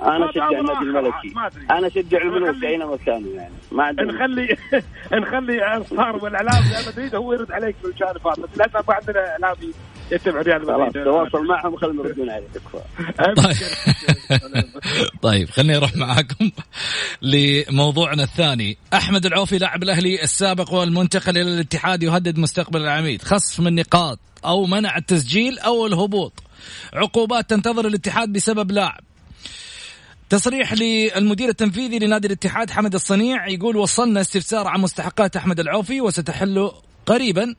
أنا أشجع النادي الملكي. أنا أشجع الملوك اينما كانوا يعني. ما عندي نخلي <laughs> نخلي أنصار والاعلام ريال مدريد هو يرد عليك في الجانب هذا للاسف ما عندنا اعلامي يتبع ريال مدريد. تواصل معهم وخلهم يردون عليك. <laughs> طيب. خليني أروح معاكم لموضوعنا الثاني. أحمد العوفي لاعب الأهلي السابق والمنتقل إلى الاتحاد يهدد مستقبل العميد. خصم النقاط أو منع التسجيل أو الهبوط. عقوبات تنتظر الاتحاد بسبب لاعب. تصريح للمدير التنفيذي لنادي الاتحاد حمد الصنيع يقول وصلنا استفسار عن مستحقات أحمد العوفي وستحل قريبا.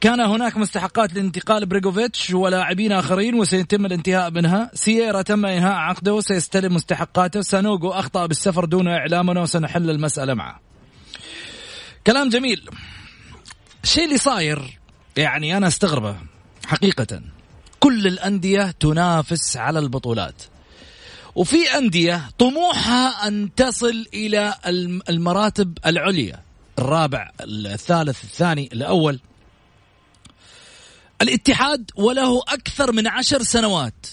كان هناك مستحقات لانتقال بريغوفيتش ولاعبين آخرين وسيتم الانتهاء منها. سييرا تم إنهاء عقده وسيستلم مستحقاته. سانوغو أخطأ بالسفر دون اعلامنا وسنحل المسألة معه. كلام جميل. الشيء اللي صاير يعني أنا أستغربه حقيقة. كل الأندية تنافس على البطولات. وفي أندية طموحها أن تصل إلى المراتب العليا. الرابع الثالث الثاني الأول. الاتحاد وله أكثر من عشر سنوات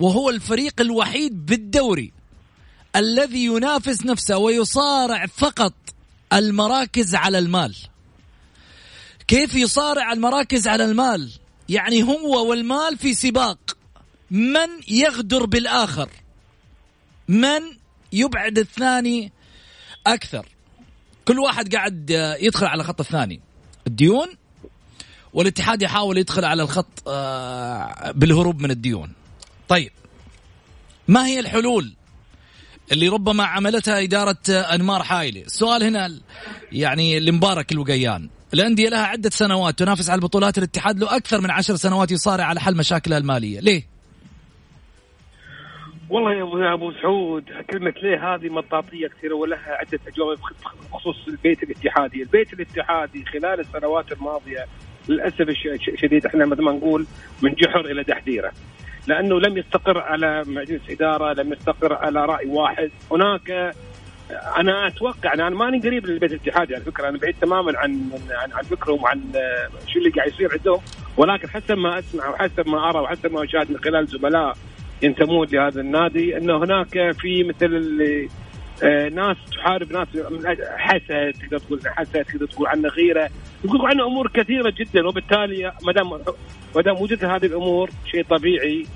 وهو الفريق الوحيد بالدوري الذي ينافس نفسه ويصارع فقط المراكز على المال. كيف يصارع المراكز على المال؟ يعني هو والمال في سباق. من يغدر بالآخر؟ من يبعد الثاني أكثر؟ كل واحد قاعد يدخل على خط الثاني. الديون والاتحاد يحاول يدخل على الخط آه، بالهروب من الديون. طيب ما هي الحلول اللي ربما عملتها إدارة أنمار حايلي السؤال هنا يعني لمبارك الوقيان الأندية لها عدة سنوات تنافس على البطولات الاتحاد له أكثر من عشر سنوات يصارع على حل مشاكلها المالية. ليه؟ والله يا أبو سعود كلمة ليه هذه مطاطية كثيرة ولها عدة أجوبة بخصوص البيت الاتحادي، البيت الاتحادي خلال السنوات الماضية للأسف الشديد إحنا مثل ما نقول من جحر إلى دحديره لأنه لم يستقر على مجلس إدارة لم يستقر على رأي واحد. هناك أنا أتوقع أنا ماني قريب للبيت الاتحادي على فكرة أنا بعيد تماما عن عن, عن فكرهم وعن شو اللي قاعد يصير عندهم. ولكن حسب ما أسمع وحسب ما أرى وحسب ما أشاهد من خلال زملاء ينتمون لهذا النادي إنه هناك في مثل اللي ناس تحارب ناس حسد تقدر تقول حسد تقدر تقول عنه غيرة. يقول عنه أمور كثيرة جدا وبالتالي ما دام ما دام وجدت هذه الأمور شيء طبيعي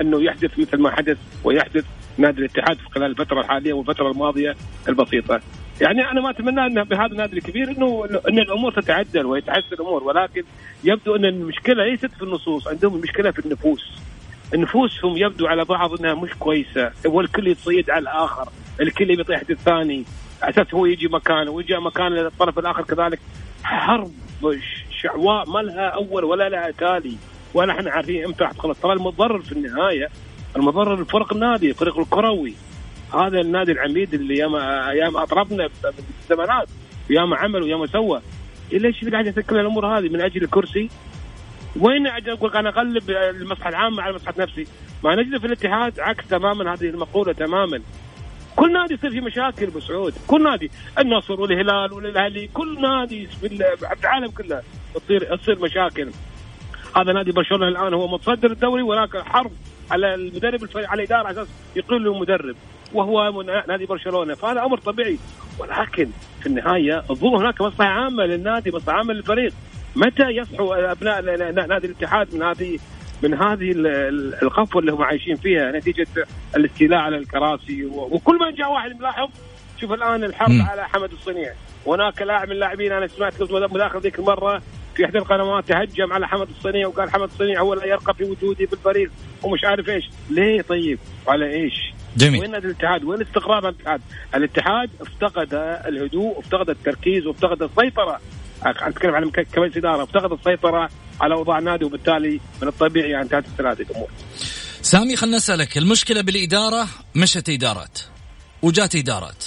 إنه يحدث مثل ما حدث ويحدث نادي الاتحاد في خلال الفترة الحالية والفترة الماضية البسيطة. يعني أنا ما أتمنى ان بهذا النادي الكبير انه إن الأمور تتعدل ويتحسن الأمور ولكن يبدو إن المشكلة ليست في النصوص عندهم المشكلة في النفوس. نفوسهم يبدو على بعض إنها مش كويسة والكل يتصيد على الآخر. الكل يبي يطيح الثاني أساس هو يجي مكانه ويجي مكان الطرف الآخر كذلك. حرب شعواء ما لها أول ولا لها تالي. ولا إحنا عارفين إمتى راح تخلص. ترى المضرر في النهاية المضرر الفرق النادي الفريق الكروي. هذا النادي العميد اللي ياما ياما اطرفنا بالزمانات. ياما عمل وياما سوى. ليش قاعد يسكر الأمور هذه من أجل الكرسي؟ وين أقول أنا أقلب المصلحه العامة على مصلحه نفسي؟ ما نجد في الاتحاد عكس تماما هذه المقولة تماما. كل نادي يصير فيه مشاكل بسعود كل نادي. النصر والهلال والأهلي. كل نادي في العالم كله تصير تصير مشاكل. هذا نادي برشلونة الآن هو متصدر الدوري ولكن حرب على المدرب على الاداره على أساس يقيل له مدرب وهو نادي برشلونة. فهذا أمر طبيعي. ولكن في النهاية الظروف هناك مصلحة عامة للنادي مصلحة عامة للفريق. متى يصحوا أبناء نادي الاتحاد من هذه من هذه القفوه اللي هم عايشين فيها نتيجة الاستيلاء على الكراسي وكل ما جاء واحد ملاحظ شوف الآن الحرب م. على حمد الصنيع. هناك لاعب من اللاعبين أنا سمعت مداخل ذيك المرة في إحدى القنوات تهجم على حمد الصنيع وقال حمد الصنيع هو لا يرقى في وجودي في الفريق ومش عارف إيش. ليه طيب؟ وعلى إيش؟ جميل. وين الاتحاد؟ وين استقرار الاتحاد؟ الاتحاد افتقد الهدوء افتقد التركيز وافتقد السيطرة. أتكلم عن كمجلس إدارة افتقد السيطرة على اوضاع النادي وبالتالي من الطبيعي أن تنتهي هذه الأمور. سامي خلنا نسألك المشكلة بالإدارة مشت إدارات وجات إدارات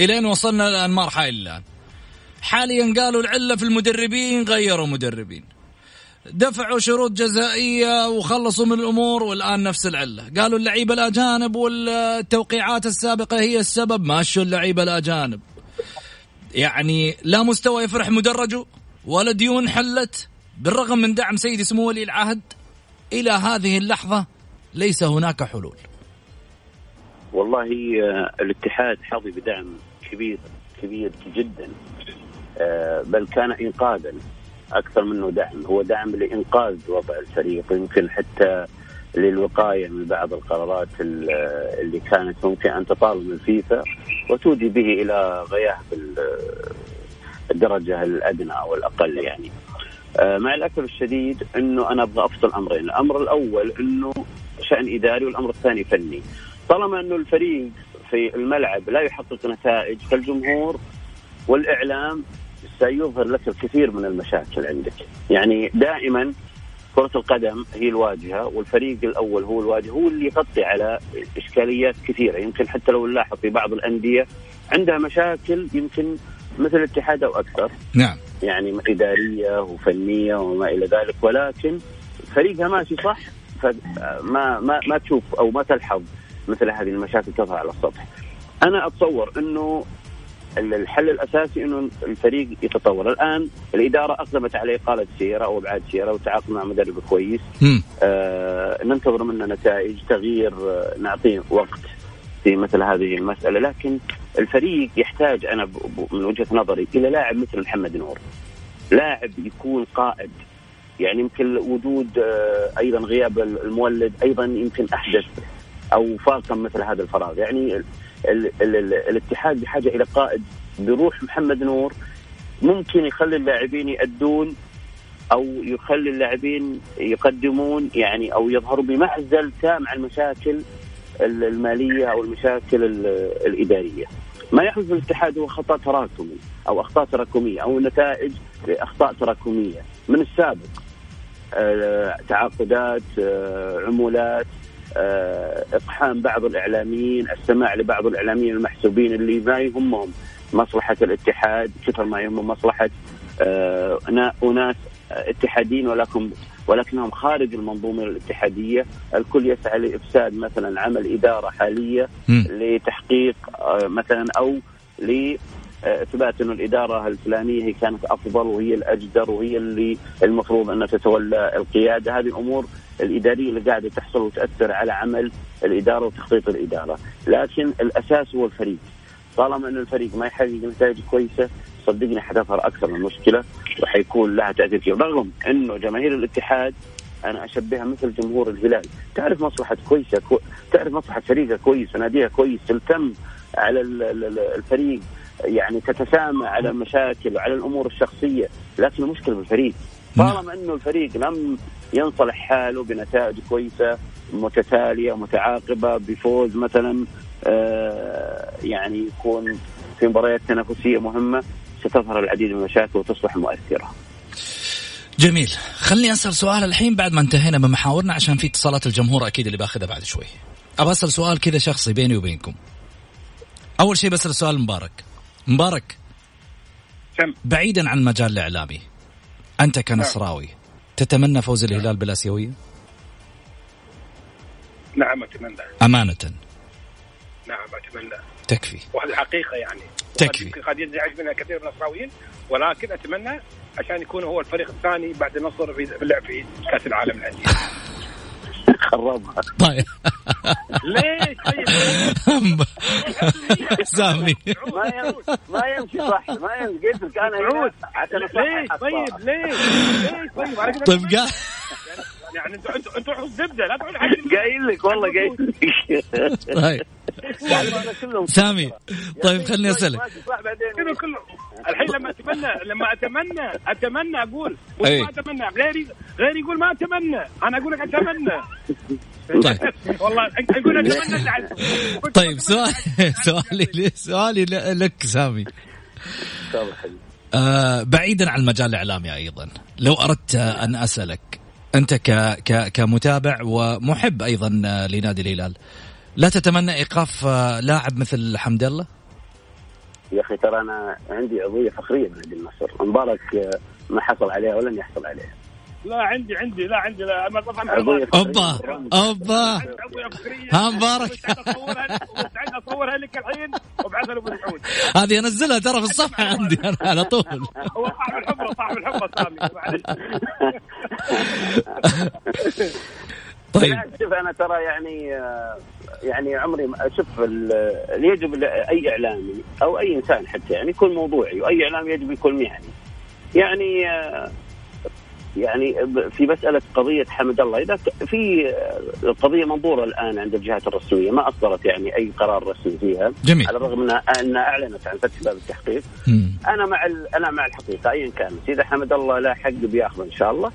إلين وصلنا لانمار حائل الان. حاليا قالوا العلة في المدربين غيروا مدربين. دفعوا شروط جزائية وخلصوا من الأمور والآن نفس العلة، قالوا اللعيبة الأجانب والتوقيعات السابقة هي السبب ماشوا اللعيبة الأجانب. يعني لا مستوى يفرح مدرجه ولا ديون حلت بالرغم من دعم سيدي سمو ولي العهد إلى هذه اللحظة ليس هناك حلول. والله آه، الاتحاد حظي بدعم كبير كبير جدا آه، بل كان انقاذا أكثر منه دعم هو دعم لإنقاذ وضع الفريق يمكن حتى للوقاية من بعض القرارات اللي كانت ممكن أن تطالب الفيفا وتودي به إلى غياه الدرجه الأدنى أو الأقل يعني. آه، مع الاسف الشديد إنه أنا أبغى أفصل أمرين، الأمر الأول إنه شأن إداري والأمر الثاني فني. طالما إنه الفريق في الملعب لا يحقق نتائج فالجمهور والإعلام سيظهر لك الكثير من المشاكل عندك، يعني دائما كرة القدم هي الواجهة والفريق الأول هو الواجهة هو اللي يغطي على إشكاليات كثيرة. يمكن حتى لو نلاحظ في بعض الأندية عندها مشاكل يمكن مثل الاتحاد أو أكثر. نعم. يعني إدارية وفنية وما إلى ذلك ولكن فريقها ماشي صح فما ما ما تشوف أو ما تلحظ مثل هذه المشاكل تظهر على السطح. أنا أتصور أنه الحل الأساسي إنه الفريق يتطور. الآن الإدارة أقدمت على إقالة سيرة أو أبعاد سيرة وتعاقد مع مدرب كويس. آه ننتظر منه نتائج تغيير آه نعطيه وقت في مثل هذه المسألة. لكن الفريق يحتاج أنا من وجهة نظري إلى لاعب مثل محمد نور. لاعب يكون قائد. يعني يمكن وجود آه أيضا غياب المولد أيضا يمكن أحدث أو فاقم مثل هذا الفراغ. يعني ال ال ال الاتحاد بحاجة إلى قائد بروح محمد نور ممكن يخلي اللاعبين يأدون أو يخلي اللاعبين يقدمون يعني أو يظهروا بمعزل تام عن المشاكل المالية أو المشاكل الإدارية. ما يحدث في الاتحاد هو خطأ تراكمي أو أخطاء تراكمية أو نتائج لأخطاء تراكمية من السابق. آه، تعاقدات آه، عمولات آه، إقحام بعض الإعلاميين، السماع لبعض الإعلاميين المحسوبين اللي ما يهمهم مصلحة الاتحاد كثر ما يهمهم مصلحة آه، أناس اتحاديين ولكن ولكنهم خارج المنظومة الاتحادية، الكل يسعى لإفساد مثلا عمل إدارة حالية لتحقيق آه، مثلا أو لاثبات إنه الإدارة الفلانية هي كانت أفضل وهي الأجدر وهي اللي المفروض أنها تتولى القيادة، هذه الأمور الإدارية اللي قاعدة تحصل وتأثر على عمل الإدارة وتخطيط الإدارة، لكن الأساس هو الفريق. طالما إن الفريق ما يحقق نتائج كويسة صدقني حتظهر أكثر من مشكلة وحيكون لها تأثير كبير. رغم إنه جماهير الاتحاد أنا أشبهها مثل جمهور الهلال. تعرف مصلحة كويسة كو... تعرف مصلحة فريقها كويس وناديها كويس تلتم على الفريق يعني تتسامى على المشاكل وعلى الأمور الشخصية لكن المشكلة بالفريق طالما إنه الفريق لم ينصلح حاله بنتائج كويسة متتالية متعاقبة بفوز مثلا آه يعني يكون في مباريات تنافسية مهمة ستظهر العديد من المشاكل وتصبح مؤثرة. جميل. خليني أسأل سؤال الحين بعد ما انتهينا من محاورنا عشان في اتصالات الجمهور أكيد اللي بأخذها بعد شوي. ابى أسأل سؤال كذا شخصي بيني وبينكم. أول شيء بسأل سؤال مبارك. مبارك. كم؟ بعيدا عن المجال الإعلامي. أنت كنصراوي تتمنى فوز الهلال بالاسيويه نعم أتمنى. أمانة. نعم أتمنى. تكفي. وهذه حقيقة يعني. تكفي. قد- ينزعج منها كثير من النصراويين ولكن أتمنى عشان يكون هو الفريق الثاني بعد النصر في في اللعب في كأس العالم للانديه خربها. طيب. ليش؟ طيب. <laughs> سامي. ما يمشي. ما يمشي صح. ما يمشي. قلت لك أنا عشان ليش؟ طيب. ليش؟ ليش؟ طيب طيب يعني أنتوا أنتوا أنتوا الزبدة لا تقولوا قايل لك والله قايل <laughs> لك. طيب. كلهم <laughs> سامي طيب خليني أسألك. كله كله الحين لما اتمنى لما اتمنى أتمنى أقول. ما أتمنى. غيري غيري يقول ما أتمنى. أنا أقول لك أتمنى. طيب. <laughs> والله أقول أتمنى طيب سؤال سؤالي سؤالي لك سامي. آه بعيدا عن المجال الإعلامي أيضا لو أردت أن أسألك أنت ك ك كمتابع ومحب أيضا آه، لنادي الهلال. لا تتمنى إيقاف آه، لاعب مثل حمد الله؟ يا أخي ترى أنا عندي عضويه فخرية بنادي النصر. مبارك آه، ما حصل عليها ولن يحصل عليها. لا عندي عندي لا عندي لا فخريه أوبا أوبا. ها مبارك. مستعد اصورها لك الحين وابعثها لابو سعود هذه أنزلها ترى في الصفحة عندي أنا على طول هو صاحب الحفره صاحب الحفره سامي. <laughs> طيب شوف أنا ترى يعني يعني عمري ما اللي يجب اي اعلامي أو أي إنسان حتى يعني يكون موضوعي وأي اعلامي يجب يكون مهني. يعني آه، يعني في مسألة قضية حمد الله. إذا في آه، القضية منظورة الآن عند الجهات الرسمية ما أصدرت يعني أي قرار رسمي فيها جميل. على الرغم انها أعلنت عن فتح باب التحقيق. أنا مع أنا مع الحقيقة ايا كانت. إذا حمد الله لا حق بياخذه إن شاء الله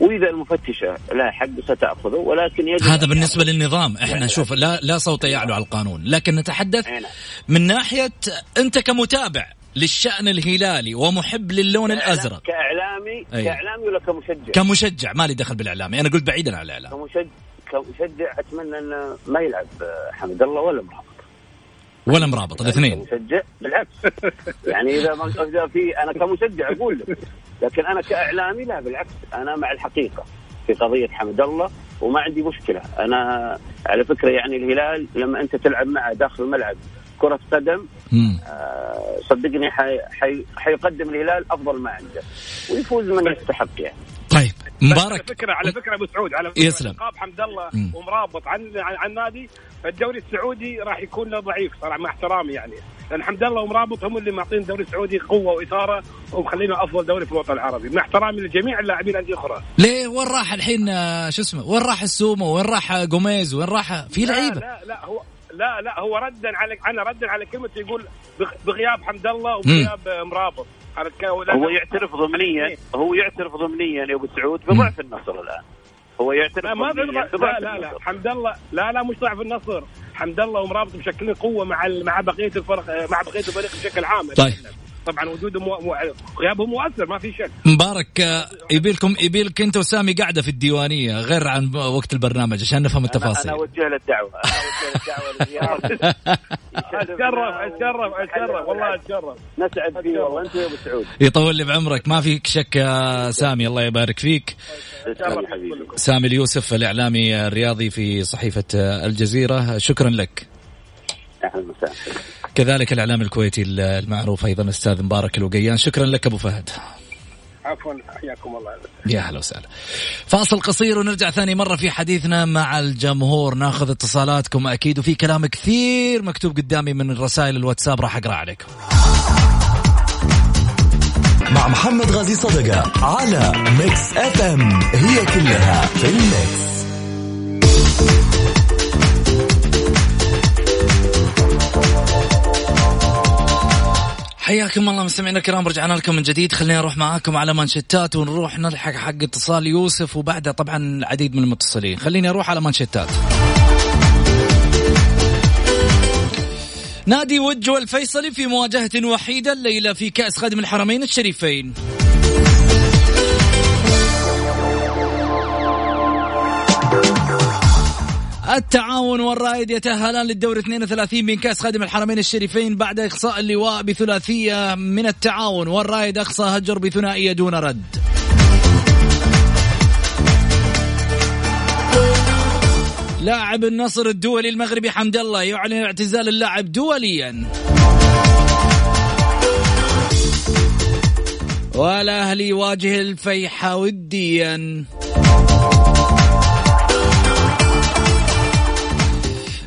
وإذا المفتشة لا حق ستأخذه ولكن يجب هذا بالنسبة للنظام. إحنا يعني- شوف لا لا صوت يعلو على القانون لكن نتحدث نعم. من ناحية أنت كمتابع. للشأن الهلالي ومحب للون الأزرق. كاعلامي أي. كإعلامي ولا كمشجع؟ كمشجع. ما لي دخل بالإعلامي. أنا قلت بعيدا عن الإعلام. كمشجع كمشجع أتمنى إنه ما يلعب حمد الله ولا مرابط. ولا مرابط الاثنين. كمشجع بالعكس. يعني إذا ما إذا في أنا كمشجع أقول لك. لكن أنا كإعلامي لا بالعكس. أنا مع الحقيقة في قضية حمد الله وما عندي مشكلة. أنا على فكرة يعني الهلال لما أنت تلعب معه داخل الملعب كرة قدم. آه، صدقني حي حي حيقدم الهلال أفضل ما عنده ويفوز من يستحق يعني. طيب على مبارك. فكرة على فكرة أبو سعود على فكرة يسلم. إيقاف حمد الله. ومرابط عن عن, عن النادي فالدوري السعودي راح يكون له ضعيف صراحة مع احترامي يعني. لأن حمد الله ومرابط هم اللي معطين الدوري السعودي قوة وإثارة ومخلينه أفضل دوري في الوطن العربي. مع احترامي لجميع اللاعبين الأندية الأخرى. ليه؟ وين راح الحين آه، شو اسمه؟ وين راح السومو؟ وين راح جوميز؟ وين راح في لا لعيبة. لا لا هو لا لا هو ردا على أنا ردا على كلمة يقول بغ- بغياب حمد الله وبغياب مرابط. هو يعترف ضمنيا هو يعترف ضمنيا يا أبو سعود بضعف النصر الآن. هو يعترف لا ما بضعف لا لا لا. حمد الله لا لا مش ضعف النصر. حمد الله ومرابط مشكلين قوة مع مع بقية الفرق مع بقية الفريق بشكل عام. طيب. طبعا وجودهم مو... مو... غيابهم مؤثر ما في شك. مبارك آه، يبيلكم يبيلك أنت وسامي قاعدة في الديوانية غير عن وقت البرنامج عشان نفهم التفاصيل أنا اوجه له الدعوه أنا اوجه له الدعوه <laughs> اتشرف اتشرف اتشرف والله اتشرف نسعد فيه والله أنت يا أبو سعود. يطول لي بعمرك ما فيك شك يا سامي الله يبارك فيك. سامي اليوسف الإعلامي الرياضي في صحيفة الجزيرة شكرا لك. أهلا وسهلا. كذلك الإعلام الكويتي المعروف أيضا أستاذ مبارك الوقيان. شكرا لك أبو فهد. عفوا حياكم الله. يا أهلا وسهلا. فاصل قصير ونرجع ثاني مرة في حديثنا مع الجمهور. ناخذ اتصالاتكم أكيد وفي كلام كثير مكتوب قدامي من رسائل الواتساب راح أقرأ عليكم مع محمد غازي صدقة على Mix FM. هي كلها في ال Mix. حياكم الله مستمعينا الكرام رجعنا لكم من جديد. خلينا نروح معاكم على مانشيتات ونروح نلحق حق اتصال يوسف وبعدها طبعا العديد من المتصلين. خليني أروح على مانشيتات. نادي وج والفيصلي في مواجهة وحيدة الليلة في كأس خادم الحرمين الشريفين. التعاون والرائد يتأهلان للدور 32 من كأس خادم الحرمين الشريفين بعد إقصاء اللواء بثلاثية من التعاون. والرائد أقصى هجر بثنائية دون رد. لاعب النصر الدولي المغربي حمد الله يعلن اعتزال اللاعب دوليا. والأهلي يواجه الفيحة وديا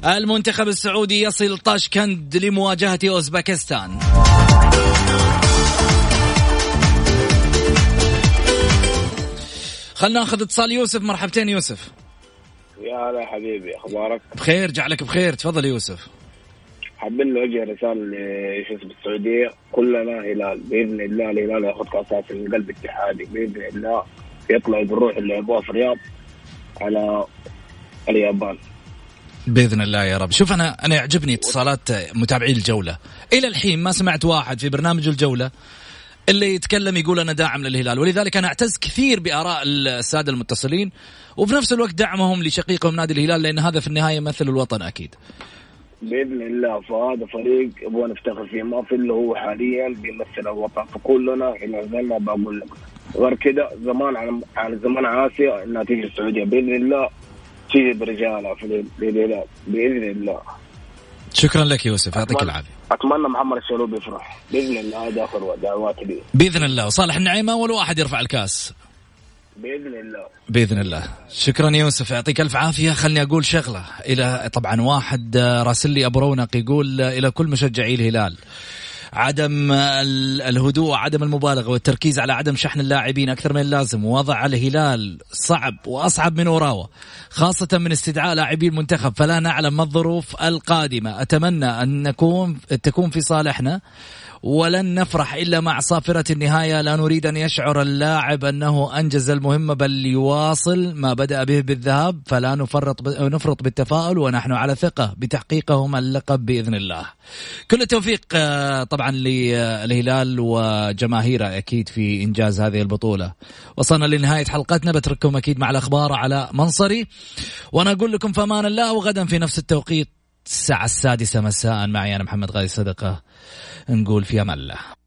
المنتخب السعودي يصل طاشكند لمواجهة أوزبكستان. خلنا ناخذ اتصال يوسف. مرحبتين يوسف. يا هلا حبيبي أخبارك؟ بخير جعلك بخير. تفضل يوسف. حابين نوجه رسالة لشو اسمه السعودية كلنا هلال بإذن الله الهلال ياخذ كأس من قلب اتحادي بإذن الله يطلعوا بالروح اللي لعبوها في الرياض على اليابان. بإذن الله يا رب. شوف أنا أنا يعجبني اتصالات متابعي الجولة. إلى الحين ما سمعت واحد في برنامج الجولة اللي يتكلم يقول أنا داعم للهلال. ولذلك أنا أعتز كثير بآراء السادة المتصلين وفي نفس الوقت دعمهم لشقيقهم نادي الهلال لأن هذا في النهاية يمثل الوطن أكيد. بإذن الله فهذا فريق أبغى نفتخر فيه. ما في إلا هو حاليا بيمثل الوطن. فكلنا زي ما بقول لك. غير كذا زمان عن عن زمان عاسيه انها تيجي السعودية. بإذن الله تيجي برجالها في الهلال بإذن الله. شكرا لك يوسف يعطيك العافية. أتمنى محمد الشلوبي يفرح. بإذن الله هذا اخر دعواتي لي بإذن الله. وصالح النعيمة أول واحد يرفع الكاس. بإذن الله. بإذن الله. شكرا يوسف يعطيك ألف عافية. خلني أقول شغلة. إلى طبعا واحد راسل لي أبو رونق يقول إلى كل مشجعي الهلال. عدم الهدوء عدم المبالغة والتركيز على عدم شحن اللاعبين أكثر من اللازم ووضع الهلال صعب وأصعب من اوراوا خاصة من استدعاء لاعبي المنتخب فلا نعلم ما الظروف القادمة. أتمنى أن نكون تكون في صالحنا. ولن نفرح إلا مع صافرة النهاية. لا نريد أن يشعر اللاعب أنه أنجز المهمه بل يواصل ما بدأ به بالذهاب. فلا نفرط نفرط بالتفاؤل ونحن على ثقة بتحقيقهم اللقب بإذن الله. كل التوفيق آه، طبعا للهلال وجماهيره أكيد في إنجاز هذه البطولة. وصلنا لنهاية حلقتنا. بترككم أكيد مع الأخبار على منصري. وأنا أقول لكم في أمان الله وغدا في نفس التوقيت الساعة السادسة. مساء معي أنا محمد غازي صدقة. نقول في أمان الله.